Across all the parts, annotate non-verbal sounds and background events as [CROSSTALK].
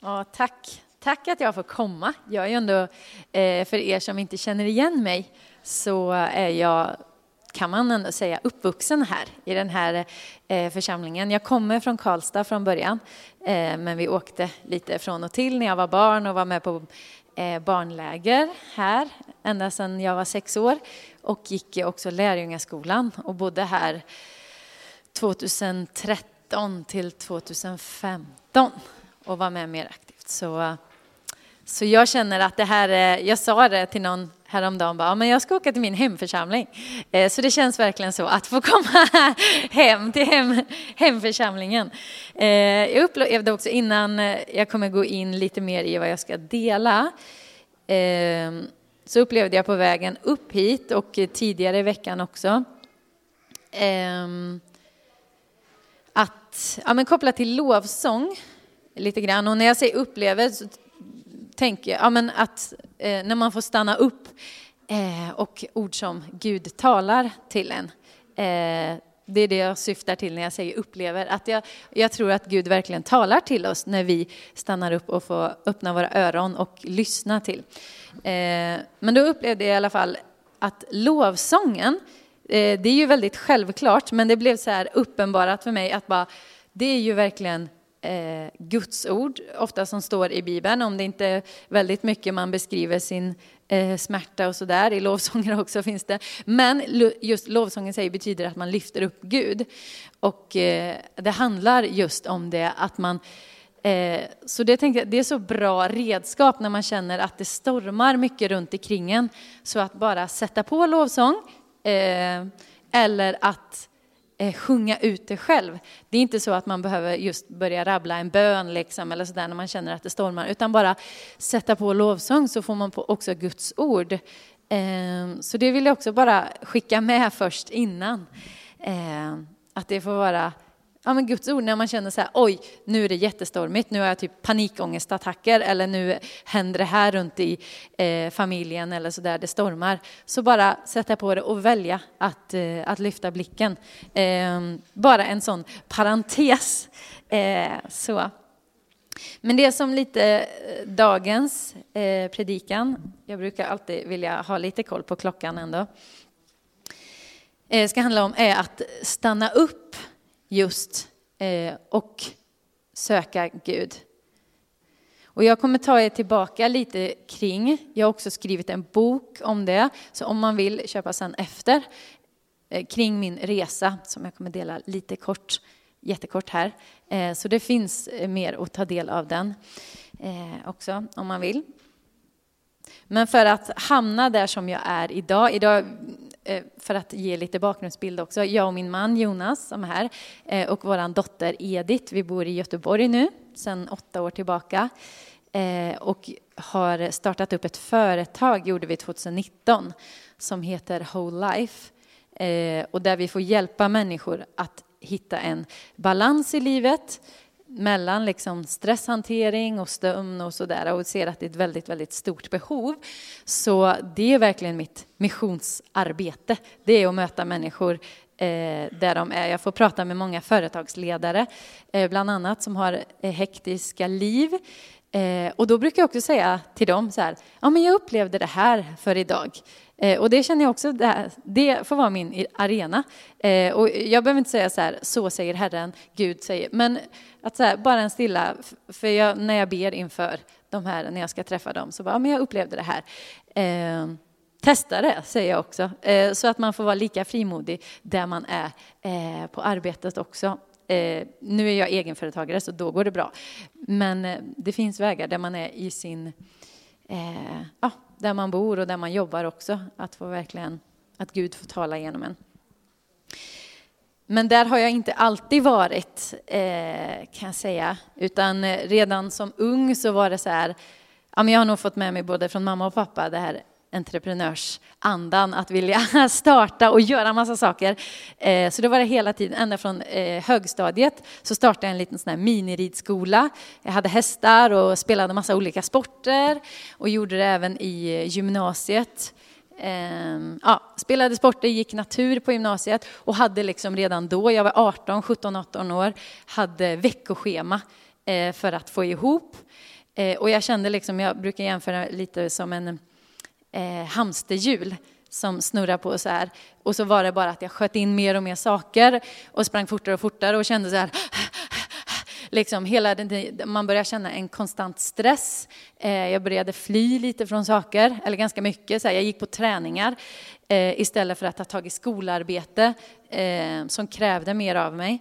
Ja, tack. Tack att jag får komma. Jag är ju ändå, eh, för er som inte känner igen mig, så är jag, kan man ändå säga, uppvuxen här i den här eh, församlingen. Jag kommer från Karlstad från början, eh, men vi åkte lite från och till när jag var barn och var med på barnläger här ända sedan jag var sex år och gick också lärjungaskolan och bodde här 2013 till 2015 och vara med mer aktivt. Så, eh, så jag känner att det här, eh, jag sa det till någon häromdagen, bara, men jag ska åka till min hemförsamling. Eh, så det känns verkligen så att få [LAUGHS] komma hem till hem, hemförsamlingen. Jag upplevde också innan jag kommer gå in lite mer i vad jag ska dela, så upplevde jag på vägen upp hit och tidigare i veckan också, att, ja men kopplat till lovsång, lite grann. Och när jag säger upplever så tänker jag ja, men att eh, när man får stanna upp eh, och ord som Gud talar till en. Eh, det är det jag syftar till när jag säger upplever. Att jag, jag tror att Gud verkligen talar till oss när vi stannar upp och får öppna våra öron och lyssna till. Eh, men då upplevde jag i alla fall att lovsången, eh, det är ju väldigt självklart, men det blev så här uppenbarat för mig att bara, det är ju verkligen eh, Guds ord, ofta som står i Bibeln, om det inte är väldigt mycket man beskriver sin eh, smärta och sådär. I lovsånger [LAUGHS] också finns det. Men just lovsången säger betyder att man lyfter upp Gud. Och eh, det handlar just om det, att man eh, så det, tänkte jag, det är så bra redskap när man känner att det stormar mycket runt omkring en. Så att bara sätta på lovsång, eh, eller att eh, sjunga ut det själv. Det är inte så att man behöver just börja rabbla en bön liksom, eller sådär när man känner att det stormar, utan bara sätta på lovsång så får man på också Guds ord. Eh, så det vill jag också bara skicka med först innan. Eh, att det får vara ja, men Guds ord när man känner så här, oj, nu är det jättestormigt, nu har jag typ panikångestattacker eller nu händer det här runt i eh, familjen eller så där, det stormar. Så bara sätta på det och välja att, eh, att lyfta blicken. Eh, bara en sån parentes. Eh, så. Men det är som lite eh, dagens eh, predikan, jag brukar alltid vilja ha lite koll på klockan ändå, eh, ska handla om är att stanna upp just eh, och söka Gud. Och jag kommer ta er tillbaka lite kring, jag har också skrivit en bok om det, så om man vill köpa sen efter, eh, kring min resa som jag kommer dela lite kort, jättekort här. Eh, så det finns eh, mer att ta del av den eh, också om man vill. Men för att hamna där som jag är idag, idag eh, för att ge lite bakgrundsbild också. Jag och min man Jonas som är här eh, och vår dotter Edith, vi bor i Göteborg nu sedan åtta år tillbaka eh, och har startat upp ett företag, gjorde vi 2019, som heter Whole Life och där vi får hjälpa människor att hitta en balans i livet mellan liksom stresshantering och sömn och sådär och ser att det är ett väldigt, väldigt stort behov. Så det är verkligen mitt missionsarbete. Det är att möta människor eh, där de är. Jag får prata med många företagsledare, eh, bland annat, som har eh, hektiska liv. Eh, och då brukar jag också säga till dem så här, ja men jag upplevde det här för idag. Eh, och det känner jag också, det, här, det får vara min arena. Eh, och jag behöver inte säga så här, så säger Herren, Gud säger, men att så här, bara en stilla, för jag, när jag ber inför de här, när jag ska träffa dem, så bara, ja, men jag upplevde det här. Eh, testa det, säger jag också, eh, så att man får vara lika frimodig där man är eh, på arbetet också. Eh, nu är jag egenföretagare, så då går det bra. Men det finns vägar där man är i sin, ja, där man bor och där man jobbar också, att få verkligen, att Gud får tala genom en. Men där har jag inte alltid varit, eh, kan jag säga. Utan eh, redan som ung så var det så här, ja, men jag har nog fått med mig både från mamma och pappa det här entreprenörsandan, att vilja [LAUGHS] starta och göra massa saker. Eh, så det var det hela tiden, ända från eh, högstadiet så startade jag en liten sån här miniridskola. Jag hade hästar och spelade massa olika sporter och gjorde det även i gymnasiet. Ehm, ja, spelade sporter, gick natur på gymnasiet och hade liksom redan då, jag var 18, 17, 18 år, hade veckoschema eh, för att få ihop. Och jag kände liksom, jag brukar jämföra lite som en eh, hamsterhjul som snurrar på så här. Och så var det bara att jag sköt in mer och mer saker och sprang fortare och fortare och kände så här [LAUGHS] liksom hela den, man börjar känna en konstant stress. Eh, jag började fly lite från saker, eller ganska mycket. Så här, jag gick på träningar eh, istället för att ta tag i skolarbete eh, som krävde mer av mig.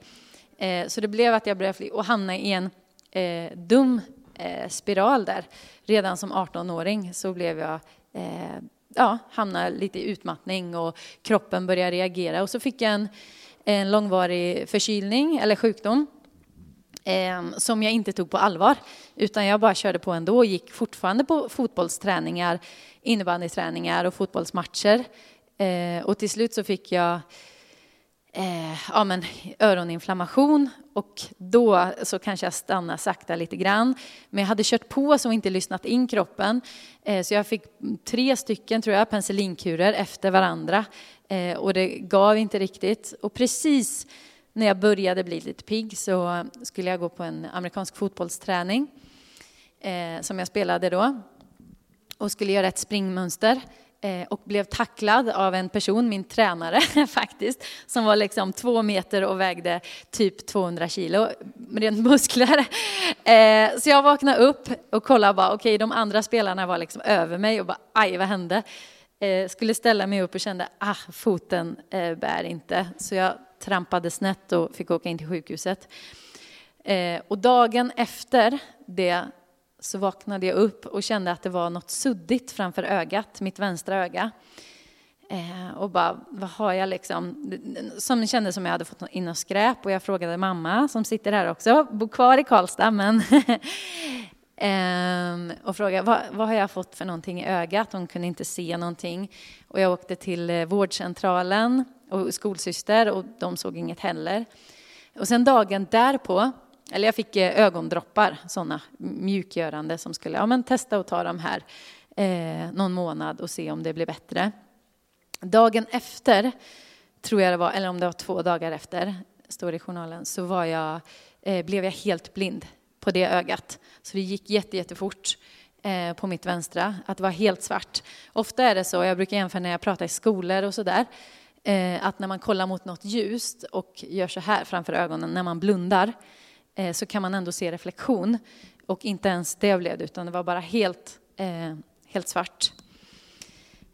Eh, så det blev att jag började fly och hamna i en eh, dum eh, spiral där. Redan som 18-åring så blev jag Eh, ja, hamna lite i utmattning och kroppen började reagera. Och så fick jag en, en långvarig förkylning eller sjukdom eh, som jag inte tog på allvar. Utan jag bara körde på ändå och gick fortfarande på fotbollsträningar, innebandyträningar och fotbollsmatcher. Eh, och till slut så fick jag eh, ja, men, öroninflammation och då så kanske jag stannade sakta lite grann. Men jag hade kört på så inte lyssnat in kroppen. Eh, så jag fick tre stycken, tror jag, penicillinkurer efter varandra. Eh, och det gav inte riktigt. Och precis när jag började bli lite pigg så skulle jag gå på en amerikansk fotbollsträning eh, som jag spelade då och skulle göra ett springmönster Eh, och blev tacklad av en person, min tränare [LAUGHS] faktiskt, som var liksom två meter och vägde typ 200 kilo, rent muskler. [LAUGHS] Eh, så jag vaknade upp och kollade bara, okej, okay, de andra spelarna var liksom över mig och bara, aj, vad hände? Eh, skulle ställa mig upp och kände, ah, foten bär inte. Så jag trampade snett och fick åka in till sjukhuset. Och dagen efter det så vaknade jag upp och kände att det var något suddigt framför ögat, mitt vänstra öga. Eh, och bara, vad har jag liksom? Som kändes som jag hade fått in något skräp och jag frågade mamma som sitter här också, bor kvar i Karlstad men [LAUGHS] eh, och frågade vad, vad har jag fått för någonting i ögat? Hon kunde inte se någonting. Och jag åkte till eh, vårdcentralen och skolsyster och de såg inget heller. Och sen dagen därpå, eller jag fick eh, ögondroppar, sådana mjukgörande som skulle, ja men testa att ta de här eh, någon månad och se om det blir bättre. Dagen efter, tror jag det var, eller om det var två dagar efter, står det i journalen, så var jag, eh, blev jag helt blind på det ögat. Så det gick jätte, jättefort eh, på mitt vänstra, att det var helt svart. Ofta är det så, jag brukar jämföra när jag pratar i skolor och sådär, Eh, att när man kollar mot något ljust och gör så här framför ögonen när man blundar eh, så kan man ändå se reflektion. Och inte ens det blev det, utan det var bara helt, eh, helt svart.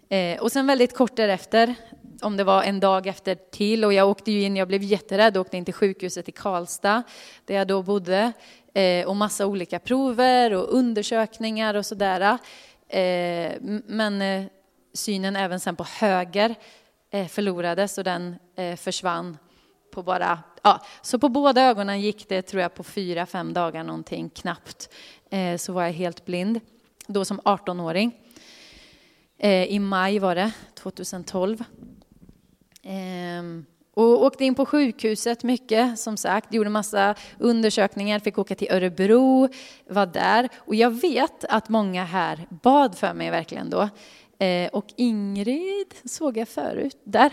Eh, och sen väldigt kort därefter, om det var en dag efter till, och jag åkte ju in, jag blev jätterädd, och åkte in till sjukhuset i Karlstad, där jag då bodde, eh, och massa olika prover och undersökningar och sådär. Eh, men synen även sen på höger Eh, förlorades och den eh, försvann på bara, ja, så på båda ögonen gick det tror jag på fyra, fem dagar någonting knappt. Eh, så var jag helt blind, då som 18-åring. Eh, I maj var det, 2012. Eh, och åkte in på sjukhuset mycket, som sagt. Gjorde massa undersökningar, fick åka till Örebro, var där. Och jag vet att många här bad för mig verkligen då. Eh, och Ingrid såg jag förut där.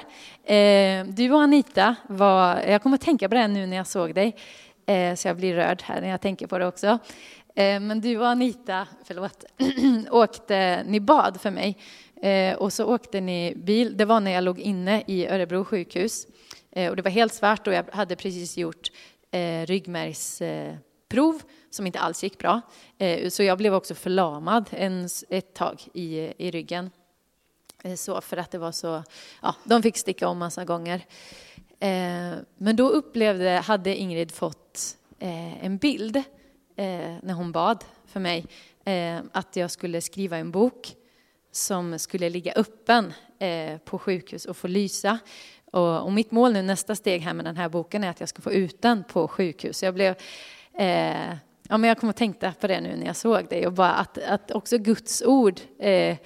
Eh, du och Anita var, jag kommer att tänka på det nu när jag såg dig, eh, så jag blir rörd här när jag tänker på det också. Eh, men du och Anita, förlåt, [CLEARS THROAT] åkte, ni bad för mig. Eh, och så åkte ni bil, det var när jag låg inne i Örebro sjukhus. Eh, och det var helt svart och jag hade precis gjort ryggmärgsprov som inte alls gick bra. Så jag blev också förlamad en, ett tag i, i ryggen. Eh, så för att det var så, ja, de fick sticka om massa gånger. Eh, men då upplevde, hade Ingrid fått eh, en bild eh, när hon bad för mig eh, att jag skulle skriva en bok som skulle ligga öppen på sjukhus och få lysa. Och, och, mitt mål nu, nästa steg här med den här boken är att jag ska få ut den på sjukhus. Jag blev, eh, ja men jag kom och tänkte på det nu när jag såg det och bara att, att också Guds ord eh,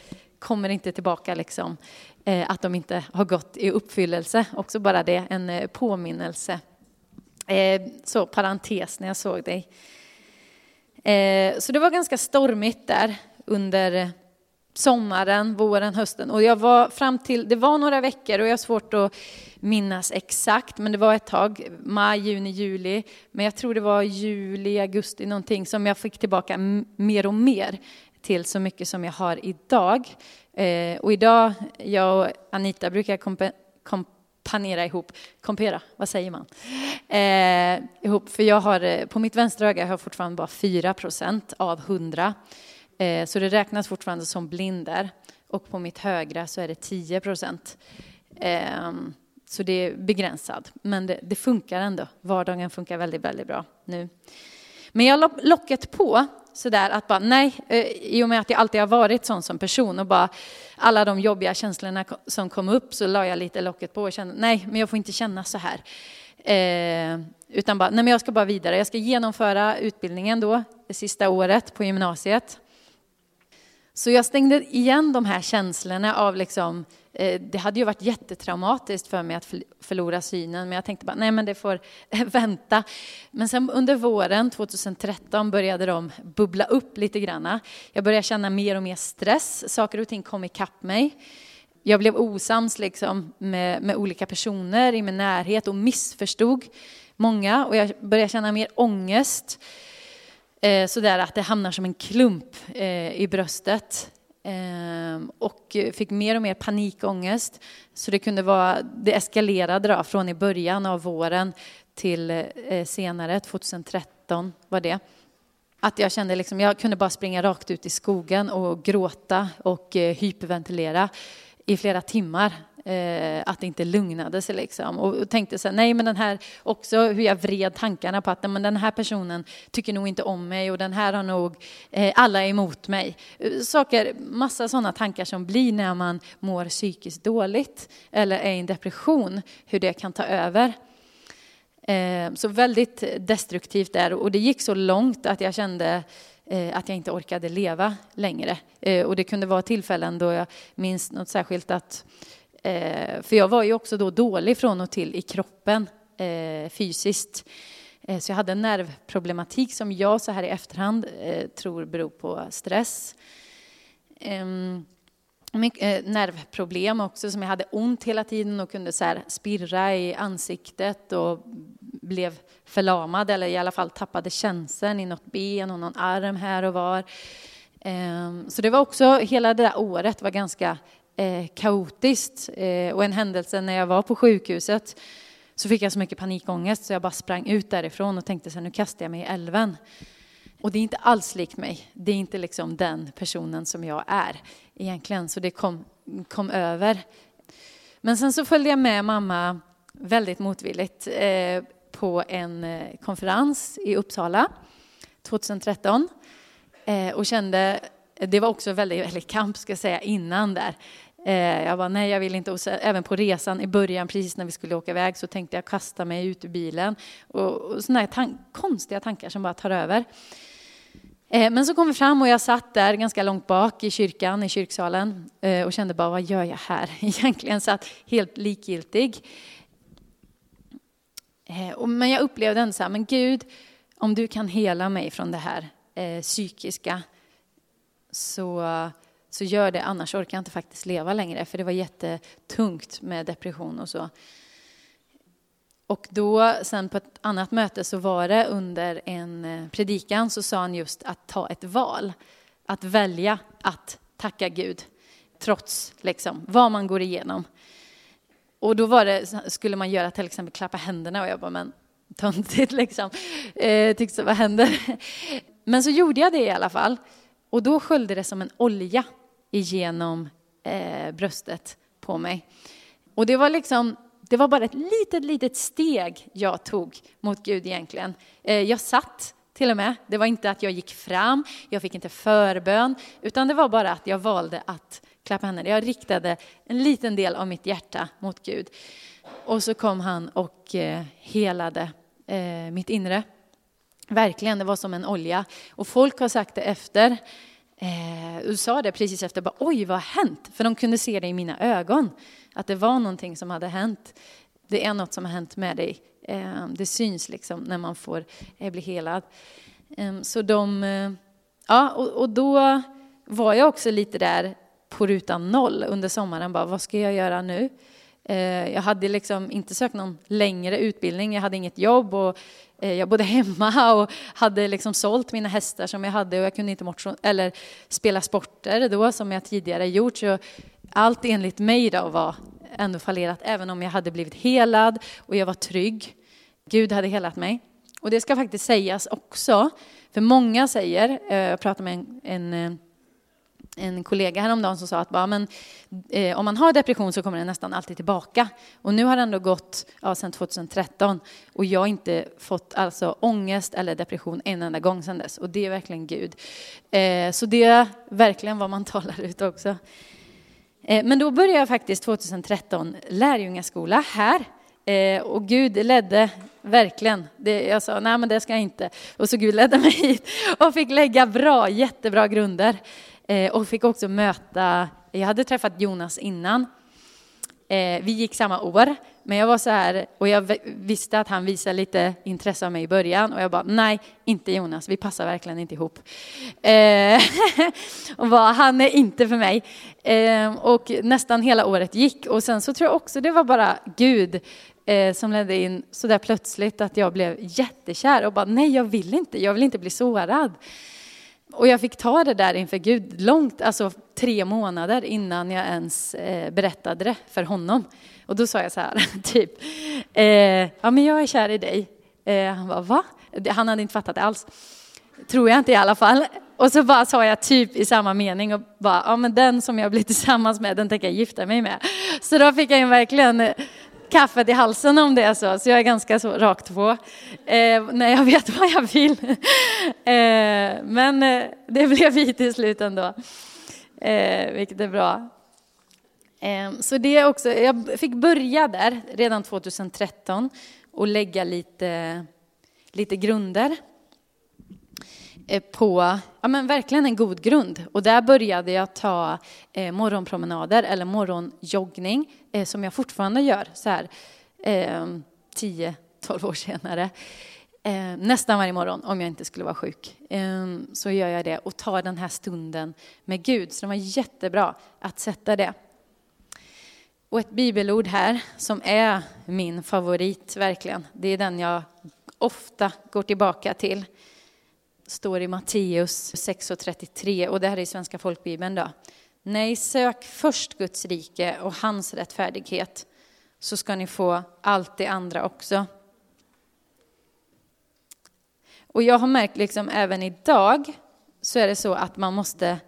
kommer inte tillbaka liksom, eh, att de inte har gått i uppfyllelse. Också bara det, en eh, påminnelse. Eh, så parentes när jag såg dig. Så det var ganska stormigt där under sommaren, våren, hösten. Och jag var fram till, det var några veckor och jag har svårt att minnas exakt, men det var ett tag, maj, juni, juli. Men jag tror det var juli, augusti någonting som jag fick tillbaka mer och mer till så mycket som jag har idag. Eh, och idag, jag och Anita brukar kompa, kompanera ihop, kompera, vad säger man? Eh, ihop, för jag har, eh, på mitt vänstra öga har jag fortfarande bara 4 procent av 100. Eh, så det räknas fortfarande som blinder. Och på mitt högra så är det 10 procent. Eh, så det är begränsat. Men det, det, funkar ändå. Vardagen funkar väldigt, väldigt bra nu. Men jag la locket på sådär att bara nej, eh, i och med att jag alltid har varit sån som person och bara alla de jobbiga känslorna som kom upp så la jag lite locket på och kände nej, men jag får inte känna så här. Eh, utan bara, nej men jag ska bara vidare. Jag ska genomföra utbildningen då, det sista året på gymnasiet. Så jag stängde igen de här känslorna av liksom, Eh, det hade ju varit jättetraumatiskt för mig att förlora synen, men jag tänkte bara, nej men det får [LAUGHS] vänta. Men sen under våren 2013 började de bubbla upp lite granna. Jag började känna mer och mer stress, saker och ting kom ikapp mig. Jag blev osams liksom med, med olika personer i min närhet och missförstod många och jag började känna mer ångest. Eh, sådär att det hamnar som en klump eh, i bröstet. Ehm, och fick mer och mer panikångest. Så det kunde vara, det eskalerade då, från i början av våren till eh, senare, 2013 var det. Att jag kände liksom, jag kunde bara springa rakt ut i skogen och gråta och eh, hyperventilera i flera timmar eh, att det inte lugnade sig liksom. Och, och tänkte så här, nej men den här, också hur jag vred tankarna på att men den här personen tycker nog inte om mig och den här har nog, eh, alla är emot mig. Eh, saker, massa sådana tankar som blir när man mår psykiskt dåligt eller är i en depression, hur det kan ta över. Eh, så väldigt destruktivt där och det gick så långt att jag kände eh, att jag inte orkade leva längre. Eh, och det kunde vara tillfällen då jag minns något särskilt att Eh, för jag var ju också då dålig från och till i kroppen eh, fysiskt. Eh, så jag hade en nervproblematik som jag så här i efterhand eh, tror beror på stress. Ehm, Mycket, eh, nervproblem också som jag hade ont hela tiden och kunde så här spirra i ansiktet och blev förlamad eller i alla fall tappade känseln i något ben och någon arm här och var. Ehm, så det var också, hela det där året var ganska eh, kaotiskt. Eh, och en händelse när jag var på sjukhuset så fick jag så mycket panikångest så jag bara sprang ut därifrån och tänkte så här, nu kastar jag mig i älven. Och det är inte alls likt mig. Det är inte liksom den personen som jag är egentligen. Så det kom, kom över. Men sen så följde jag med mamma väldigt motvilligt eh, på en eh, konferens i Uppsala 2013 eh, och kände det var också väldigt, väldigt kamp ska jag säga innan där. Eh, jag var nej jag vill inte. Och så, även på resan i början, precis när vi skulle åka iväg, så tänkte jag kasta mig ut ur bilen. Och, och sådana här tan konstiga tankar som bara tar över. Eh, men så kom vi fram och jag satt där ganska långt bak i kyrkan, i kyrksalen eh, och kände bara, vad gör jag här [LAUGHS] egentligen? Satt helt likgiltig. Eh, men jag upplevde ändå så här, men Gud, om du kan hela mig från det här eh, psykiska, så, så gör det, annars orkar jag inte faktiskt leva längre, för det var jättetungt med depression och så. Och då, sen på ett annat möte så var det under en eh, predikan så sa han just att ta ett val. Att välja att tacka Gud, trots liksom, vad man går igenom. Och då var det, skulle man göra till exempel klappa händerna och jag bara, men töntigt [LAUGHS] liksom. Eh, tyckte vad händer? [LAUGHS] Men så gjorde jag det i alla fall. Och då sköljde det som en olja igenom eh, bröstet på mig. Och det var liksom, det var bara ett litet, litet steg jag tog mot Gud egentligen. Eh, jag satt till och med. Det var inte att jag gick fram, jag fick inte förbön, utan det var bara att jag valde att klappa henne. Jag riktade en liten del av mitt hjärta mot Gud. Och så kom han och eh, helade eh, mitt inre. Verkligen, det var som en olja. Och folk har sagt det efter. Eh, sa det precis efter, bara, oj vad har hänt? För de kunde se det i mina ögon, att det var någonting som hade hänt. Det är något som har hänt med dig. Eh, det syns liksom när man får eh, bli helad. Eh, så de, eh, ja, och, och, då var jag också lite där på rutan noll under sommaren. Bara, vad ska jag göra nu? Eh, jag hade liksom inte sökt någon längre utbildning, jag hade inget jobb och eh, jag bodde [LAUGHS] hemma och hade liksom sålt mina hästar som jag hade och jag kunde inte motion eller spela sporter då som jag tidigare gjort. Så allt enligt mig då var ändå fallerat, även om jag hade blivit helad och jag var trygg. Gud hade helat mig. Och det ska faktiskt sägas också, för många säger, eh, jag pratade med en, en en kollega häromdagen som sa att bara, men, eh, om man har depression så kommer den nästan alltid tillbaka. Och nu har det ändå gått ja, sedan 2013 och jag har inte fått alltså ångest eller depression en enda gång sedan dess. Och det är verkligen Gud. Eh, så det är verkligen vad man [LAUGHS] talar ut också. Eh, men då började jag faktiskt 2013 lärjungaskola här. Eh, och Gud ledde verkligen. Det, jag sa, nej men det ska jag inte. Och så Gud ledde mig [LAUGHS] hit och fick lägga bra, jättebra grunder. Eh, och fick också möta, jag hade träffat Jonas innan. Eh, vi gick samma år, men jag var så här, och jag visste att han visade lite intresse av mig i början och jag bara, nej, inte Jonas, vi passar verkligen inte ihop. Eh, [LAUGHS] och bara, han är inte för mig. Eh, och nästan hela året gick och sen så tror jag också det var bara Gud eh, som ledde in så där plötsligt att jag blev jättekär och bara, nej, jag vill inte, jag vill inte bli sårad. Och jag fick ta det där inför Gud långt, alltså tre månader innan jag ens eh, berättade det för honom. Och då sa jag så här, [LAUGHS] typ, eh, ja men jag är kär i dig. Eh, han bara, va? Han hade inte fattat det alls. Tror jag inte i alla fall. Och så bara sa jag typ i samma mening och bara, ja men den som jag blir tillsammans med, den tänker jag gifta mig med. Så då fick jag ju verkligen kaffet i halsen om det är så, så jag är ganska så rakt på eh, när jag vet vad jag vill. [LAUGHS] eh, men eh, det [LAUGHS] blev vi till slut ändå, eh, vilket är bra. Eh, så det också, jag fick börja där redan 2013 och lägga lite, lite grunder Eh, på ja, men verkligen en god grund. Och där började jag ta eh, morgonpromenader eller morgonjoggning eh, som jag fortfarande gör så här eh, 10-12 år senare. Eh, nästan varje morgon om jag inte skulle vara sjuk. Eh, så gör jag det och tar den här stunden med Gud. Så det var jättebra att sätta det. Och ett bibelord här som är min favorit verkligen. Det är den jag ofta går tillbaka till står i Matteus 6.33 och det här är i Svenska folkbibeln då. Nej, sök först Guds rike och hans rättfärdighet så ska ni få allt det andra också. Och jag har märkt liksom även idag så är det så att man måste,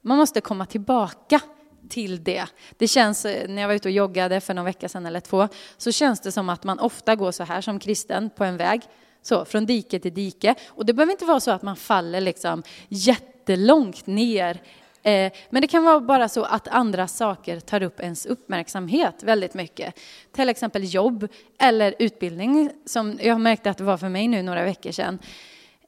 man måste komma tillbaka till det. Det känns, när jag var ute och joggade för någon vecka sedan eller två, så känns det som att man ofta går så här som kristen på en väg. Så, från dike till dike. Och det behöver inte vara så att man faller liksom jättelångt ner. Eh, men det kan vara bara så att andra saker tar upp ens uppmärksamhet väldigt mycket. Till exempel jobb eller utbildning, som jag märkte att det var för mig nu några veckor sedan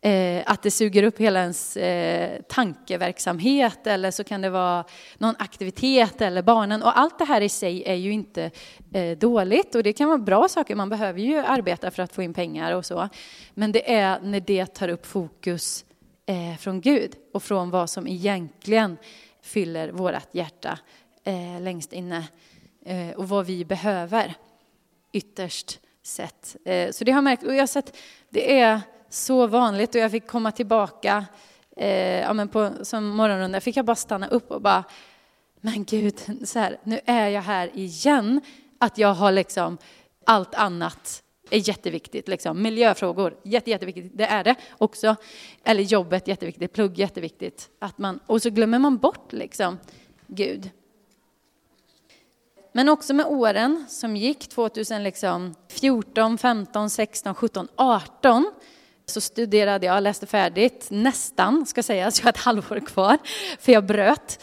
eh, att det suger upp hela ens eh, tankeverksamhet eller så kan det vara någon aktivitet eller barnen. Och allt det här i sig är ju inte eh, dåligt och det kan vara bra saker. Man behöver ju arbeta för att få in pengar och så. Men det är när det tar upp fokus eh, från Gud och från vad som egentligen fyller vårt hjärta eh, längst inne eh, och vad vi behöver ytterst sett. Eh, så det har märkt, och jag har sett, det är så vanligt och jag fick komma tillbaka eh, ja, men på, som morgonrunda, fick jag bara stanna upp och bara, men gud, så här, nu är jag här igen. Att jag har liksom allt annat är jätteviktigt. Liksom. Miljöfrågor, jätte, jätteviktigt. Det är det också. Eller jobbet, jätteviktigt. Plugg, jätteviktigt. Att man, och så glömmer man bort liksom, Gud. Men också med åren som gick, 2014, 15, 16, 17, 18, så studerade jag, läste färdigt, nästan ska sägas, jag har ett halvår kvar, för jag bröt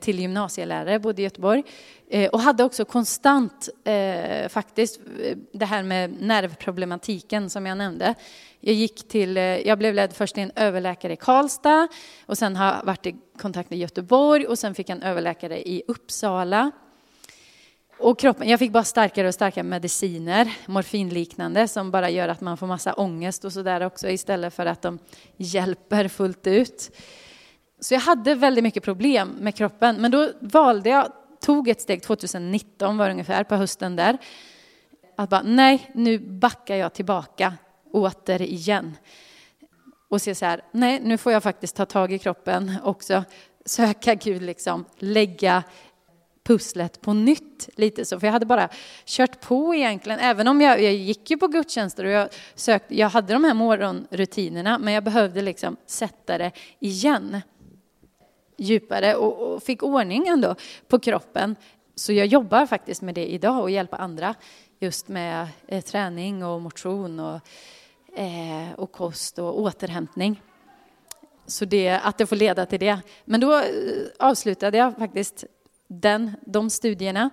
till gymnasielärare, bodde i Göteborg. Eh, och hade också konstant, eh, faktiskt, eh, det här med nervproblematiken som jag nämnde. Jag, gick till, eh, jag blev ledd först till en överläkare i Karlstad och sen har jag varit i kontakt med Göteborg och sen fick jag en överläkare i Uppsala. Och kroppen, jag fick bara starkare och starkare mediciner, morfinliknande, som bara gör att man får massa ångest och sådär också istället för att de hjälper fullt ut. Så jag hade väldigt mycket problem med kroppen. Men då valde jag, tog ett steg 2019 var det ungefär på hösten där. Att bara, nej, nu backar jag tillbaka återigen. Och se så här, nej, nu får jag faktiskt ta tag i kroppen också. Söka Gud, liksom, lägga pusslet på nytt lite så. För jag hade bara kört på egentligen, även om jag, jag gick ju på gudstjänster och jag, sökte, jag hade de här morgonrutinerna, men jag behövde liksom sätta det igen djupare och, och fick ordning ändå på kroppen. Så jag jobbar faktiskt med det idag och hjälper andra just med eh, träning och motion och, eh, och kost och återhämtning. Så det, att det får leda till det. Men då eh, avslutade jag faktiskt den, de studierna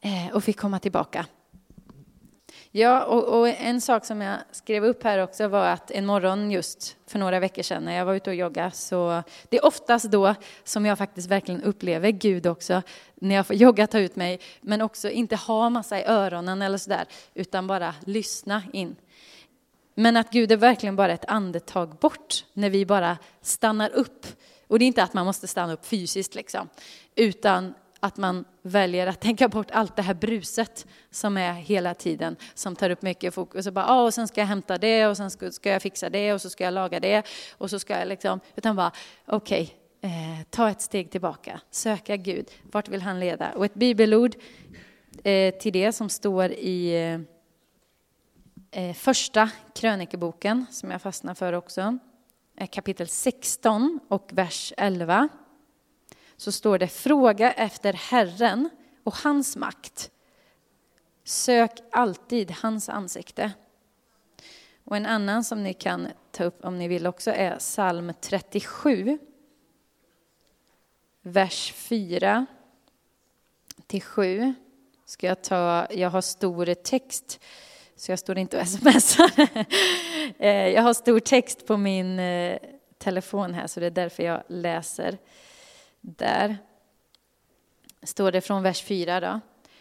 eh, och fick komma tillbaka. Ja, och, och, en sak som jag skrev upp här också var att en morgon just för några veckor sedan när jag var ute och joggade så det är oftast då som jag faktiskt verkligen upplever Gud också när jag får jogga, ta ut mig, men också inte ha massa i öronen eller sådär, utan bara lyssna in. Men att Gud är verkligen bara ett andetag bort när vi bara stannar upp. Och det är inte att man måste stanna upp fysiskt liksom, utan att man väljer att [LAUGHS] tänka bort allt det här bruset som är hela tiden, som tar upp mycket fokus. Och, bara, ah, och sen ska jag hämta det och sen ska, ska jag fixa det och så ska jag laga det och så ska jag liksom, utan bara okej, okay, eh, ta ett steg tillbaka, söka Gud, vart vill han leda? Och ett bibelord eh, till det som står i eh, eh första krönikeboken, som jag fastnar för också, Eh, kapitel 16 och vers 11 så står det fråga efter Herren och hans makt. Sök alltid hans ansikte. Och en annan som ni kan ta upp om ni vill också är psalm 37. Vers 4 till 7. Ska jag ta, jag har stor text så jag står inte och smsar. [LAUGHS] Eh, jag har stor text på min eh, telefon här så det är därför jag läser där står det från vers 4 då.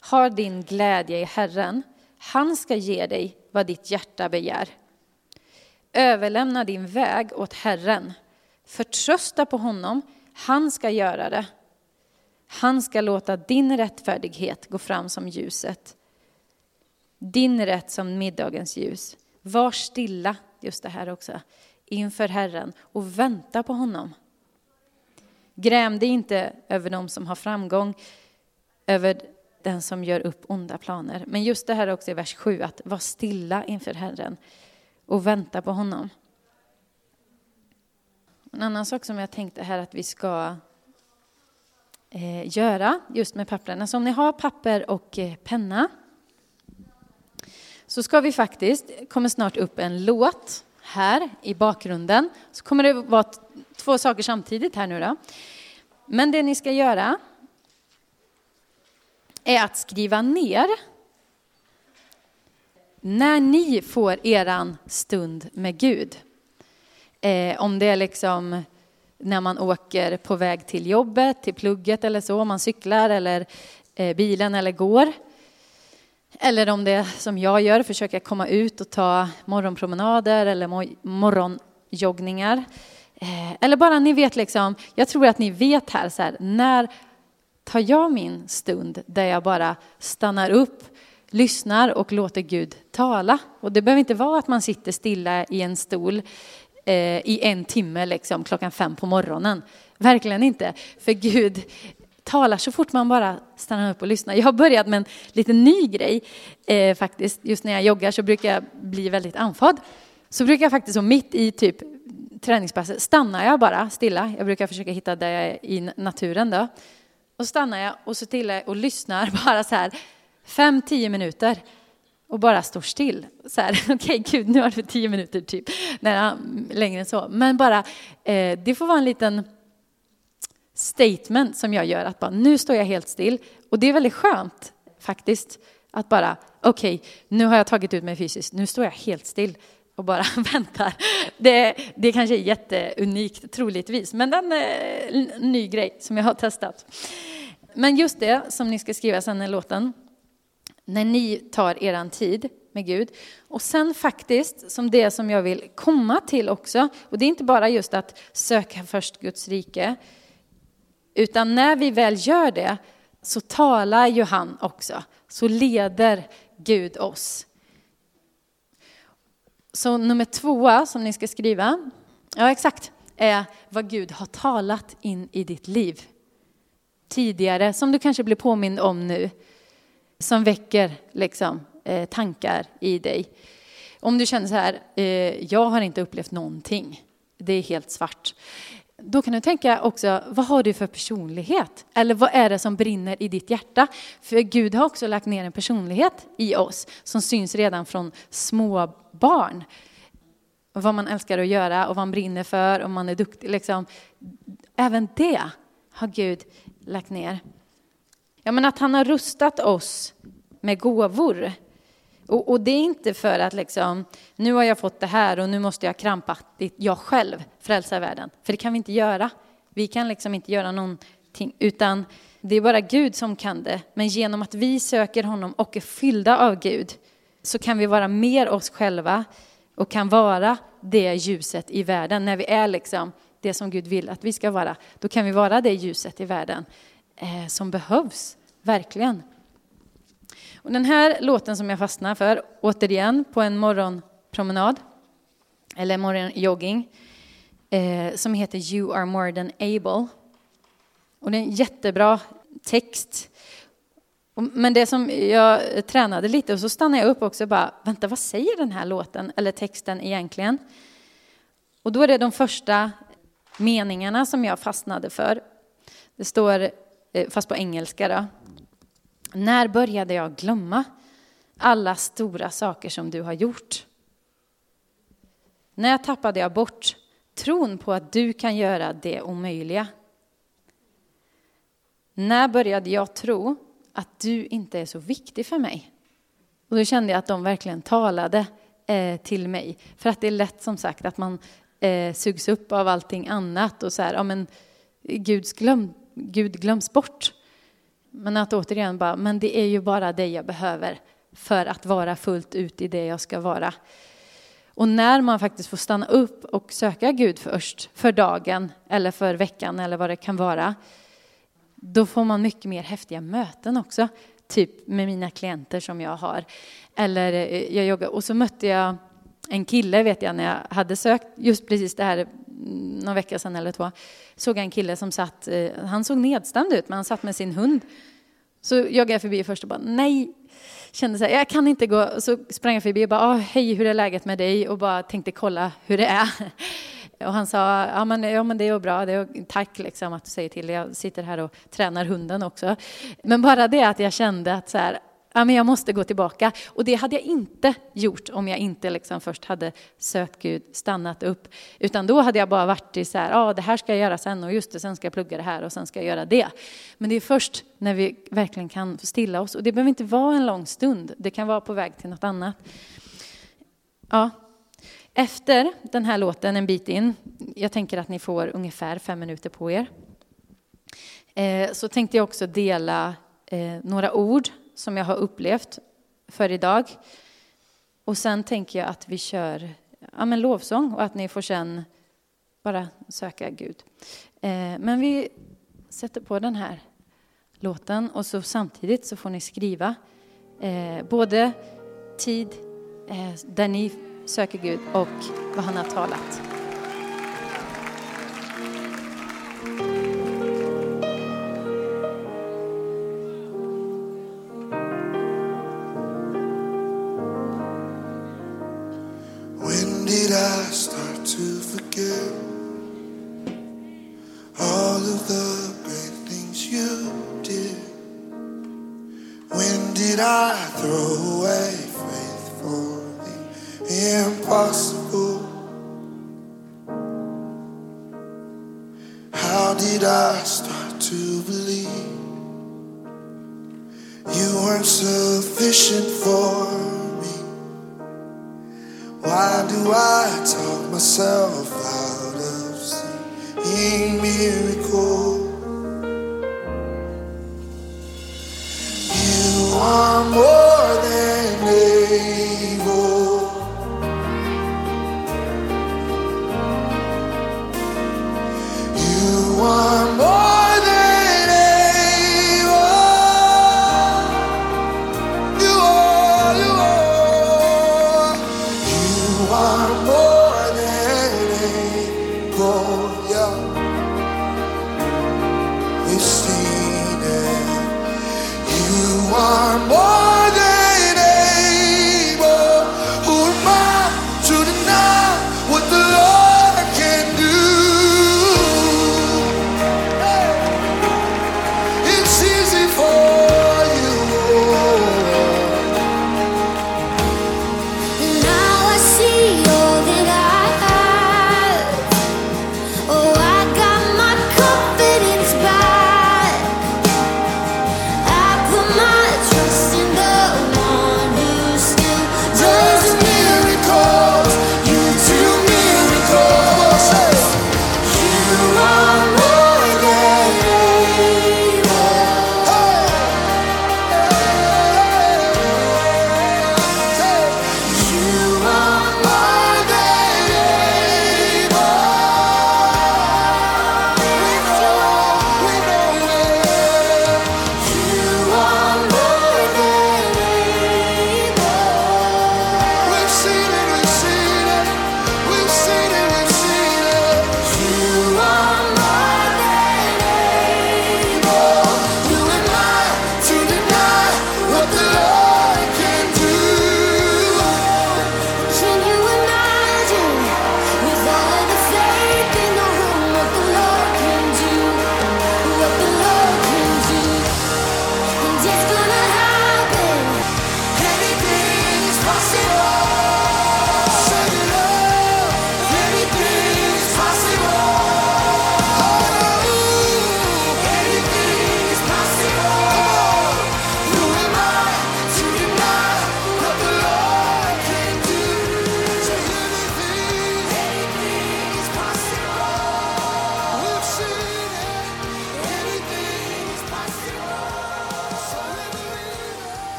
Har din glädje i Herren, han ska ge dig vad ditt hjärta begär. Överlämna din väg åt Herren, förtrösta på honom, han ska göra det. Han ska låta din rättfärdighet gå fram som ljuset, din rätt som middagens ljus. Var stilla, just det här också, inför Herren och vänta på honom. Gräm dig inte över dem som har framgång, över den som gör upp onda planer. Men just det här också i vers 7, att vara stilla inför Herren och vänta på honom. En annan sak som jag tänkte här att vi ska eh, göra just med papperna. Så om ni har papper och eh, penna så ska vi faktiskt, kommer snart upp en låt här i bakgrunden. Så kommer det vara två saker samtidigt här nu då. Men det ni ska göra är att skriva ner när ni får eran stund med Gud. Eh, om det är liksom när man åker på väg till jobbet, till plugget eller så, om man cyklar eller eh, bilen eller går. Eller om det är som jag gör, försöka komma ut och ta morgonpromenader eller morgonjoggningar. Eh, eller bara ni vet liksom, jag tror att ni vet här, så här, när tar jag min stund där jag bara stannar upp, lyssnar och låter Gud tala. Och det behöver inte vara att man sitter stilla i en stol eh, i en timme liksom, klockan fem på morgonen. Verkligen inte. För Gud talar så fort man bara stannar upp och lyssnar. Jag har börjat med en liten ny grej eh, faktiskt. Just när jag joggar så brukar jag bli väldigt andfådd. Så brukar jag faktiskt så mitt i typ träningspasset stannar jag bara stilla. Jag brukar försöka hitta där jag är i naturen då. Och stannar jag och så till och lyssnar [LAUGHS] bara så här fem, tio minuter och bara står still. Så här, [LAUGHS] okej okay, gud, nu har du tio minuter typ. Nej, längre än så. Men bara, eh, det får vara en liten statement som jag gör, att bara nu står jag helt still. Och det är väldigt skönt faktiskt, att bara, okej, okay, nu har jag tagit ut mig fysiskt, nu står jag helt still och bara [LAUGHS] väntar. Det, det kanske är jätteunikt troligtvis, men den är en ny grej som jag har testat. Men just det som ni ska skriva sen i låten, när ni tar eran tid med Gud. Och sen faktiskt, som det som jag vill komma till också, och det är inte bara just att söka först Guds rike, utan när vi väl gör det så talar ju han också, så leder Gud oss. Så nummer tvåa som ni ska skriva, ja exakt, är vad Gud har talat in i ditt liv tidigare, som du kanske blir påmind om nu, som väcker liksom, eh, tankar i dig. Om du känner så här, eh, jag har inte upplevt någonting, det är helt svart. Då kan du tänka också, vad har du för personlighet? Eller vad är det som brinner i ditt hjärta? För Gud har också lagt ner en personlighet i oss som syns redan från små barn. Vad man älskar att göra och vad man brinner för, om man är duktig. Liksom. Även det har Gud lagt ner. Ja, men att han har rustat oss med gåvor. Och, och, det är inte för att liksom, nu har jag fått det här och nu måste jag krampaktigt, jag själv, frälsa världen. För det kan vi inte göra. Vi kan liksom inte göra någonting, utan det är bara Gud som kan det. Men genom att vi söker honom och är fyllda av Gud så kan vi vara mer oss själva och kan vara det ljuset i världen. När vi är liksom det som Gud vill att vi ska vara, då kan vi vara det ljuset i världen eh, som behövs, verkligen. Och den här låten som jag fastnar för, återigen på en morgonpromenad, eller morgonjogging, eh, som heter You are more than able. Och det är en jättebra text. Men det som jag tränade lite och så stannade jag upp också och bara, vänta vad säger den här låten eller texten egentligen? Och då är det de första meningarna som jag fastnade för. Det står, eh, fast på engelska då. När började jag glömma alla stora saker som du har gjort? När tappade jag bort tron på att du kan göra det omöjliga? När började jag tro att du inte är så viktig för mig? Och då kände jag att de verkligen talade eh, till mig. För att det är lätt som sagt att man eh, sugs upp av allting annat och så här, ja men Gud, glöm, Gud glöms bort. Men att återigen bara, men det är ju bara det jag behöver för att vara fullt ut i det jag ska vara. Och när man faktiskt får stanna upp och söka Gud först, för dagen eller för veckan eller vad det kan vara, då får man mycket mer häftiga möten också. Typ med mina klienter som jag har. Eller eh, jag joggar, och så mötte jag en kille vet jag när jag hade sökt just precis det här Mm, någon vecka sedan eller två. Såg jag en kille som satt, eh, han såg nedstämd ut men han satt med sin hund. Så joggade jag förbi först och bara nej, kände så här, jag kan inte gå. Så sprang jag förbi och bara, ah, hej hur är läget med dig? Och bara tänkte kolla hur det är. [LAUGHS] Och han sa, ja men, ja, men det är bra, det är, tack liksom att du säger till. Jag sitter här och tränar hunden också. Men bara det att jag kände att så här, ja, men jag måste gå tillbaka. Och det hade jag inte gjort om jag inte liksom först hade sökt Gud, stannat upp. Utan då hade jag bara varit i så här, ja det här ska jag göra sen och just det, sen ska jag plugga det här och sen ska jag göra det. Men det är först när vi verkligen kan stilla oss. Och det behöver inte vara en lång stund, det kan vara på väg till något annat. Ja. Efter den här låten, en bit in, jag tänker att ni får ungefär fem minuter på er, eh, så tänkte jag också dela eh, några ord som jag har upplevt för idag. Och sen tänker jag att vi kör ja, men lovsång och att ni får sen bara söka Gud. Eh, men vi sätter på den här låten och så samtidigt så får ni skriva eh, både tid eh, där ni söker Gud och vad han har talat. working miracle.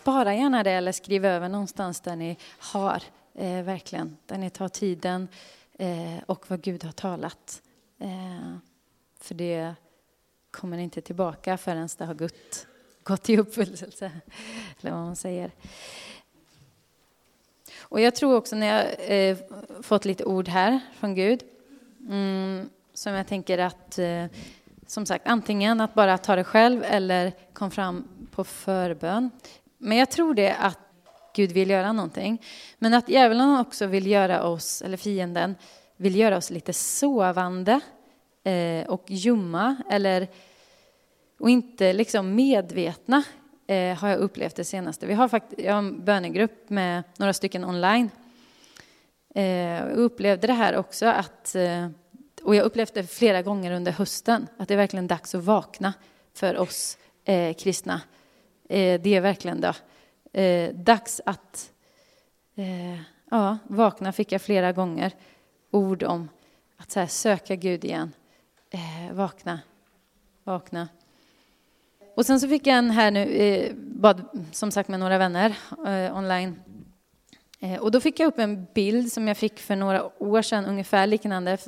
Spara gärna det eller skriv över någonstans där ni har, eh, verkligen, där ni tar tiden eh, och vad Gud har talat. Eh, för det kommer inte tillbaka förrän det har gått, gått i uppfyllelse, eller vad man säger. Och jag tror också när jag eh, fått lite ord här från Gud, mm, som jag tänker att, eh, som sagt, antingen att bara ta det själv eller kom fram på förbön. Men jag tror det att Gud vill göra någonting. Men att djävulen också vill göra oss, eller fienden, vill göra oss lite sovande eh, och ljumma eller och inte liksom medvetna eh, har jag upplevt det senaste. Vi har faktiskt, jag har en bönegrupp med några stycken online. Eh, jag upplevde det här också att, eh, och jag upplevde det flera gånger under hösten, att det är verkligen dags att vakna för oss eh, kristna. Eh, det är verkligen då. Eh, dags att eh, ja, vakna fick jag flera gånger ord om att så här, söka Gud igen. Eh, vakna, vakna. Och sen så fick jag en här nu, eh, bad som sagt med några vänner eh, online. Eh, och då fick jag upp en bild som jag fick för några år sedan, ungefär liknande,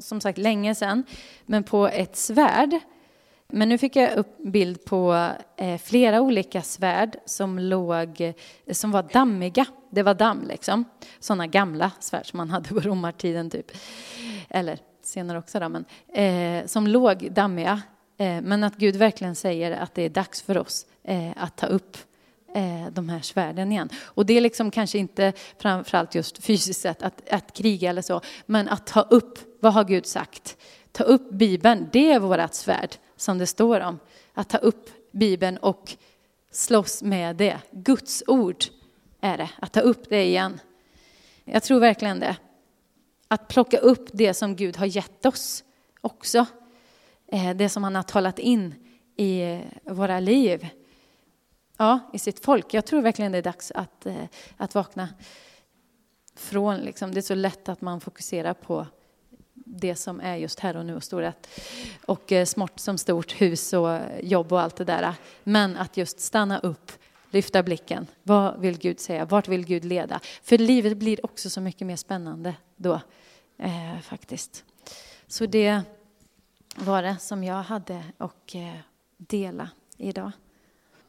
som sagt länge sedan, men på ett svärd. Men nu fick jag upp bild på eh, flera olika svärd som låg, som var dammiga. Det var damm liksom. Sådana gamla svärd som man hade på romartiden typ. Eller senare också då, men eh, som låg dammiga. Eh, men att Gud verkligen säger att det är dags för oss eh, att ta upp eh, de här svärden igen. Och det är liksom kanske inte framförallt just fysiskt sett att, att kriga eller så, men att ta upp, vad har Gud sagt? Ta upp Bibeln, det är vårat svärd som det står om. Att ta upp Bibeln och slåss med det. Guds ord är det, att ta upp det igen. Jag tror verkligen det. Att plocka upp det som Gud har gett oss också. Eh, det som han har talat in i våra liv. Ja, i sitt folk. Jag tror verkligen det är dags att, eh, att vakna från, liksom, det är så lätt att man fokuserar på det som är just här och nu och storhet. Och eh, smått som stort, hus och eh, jobb och allt det där. Men att just stanna upp, lyfta blicken. Vad vill Gud säga? Vart vill Gud leda? För livet blir också så mycket mer spännande då, eh, faktiskt. Så det var det som jag hade att eh, dela idag.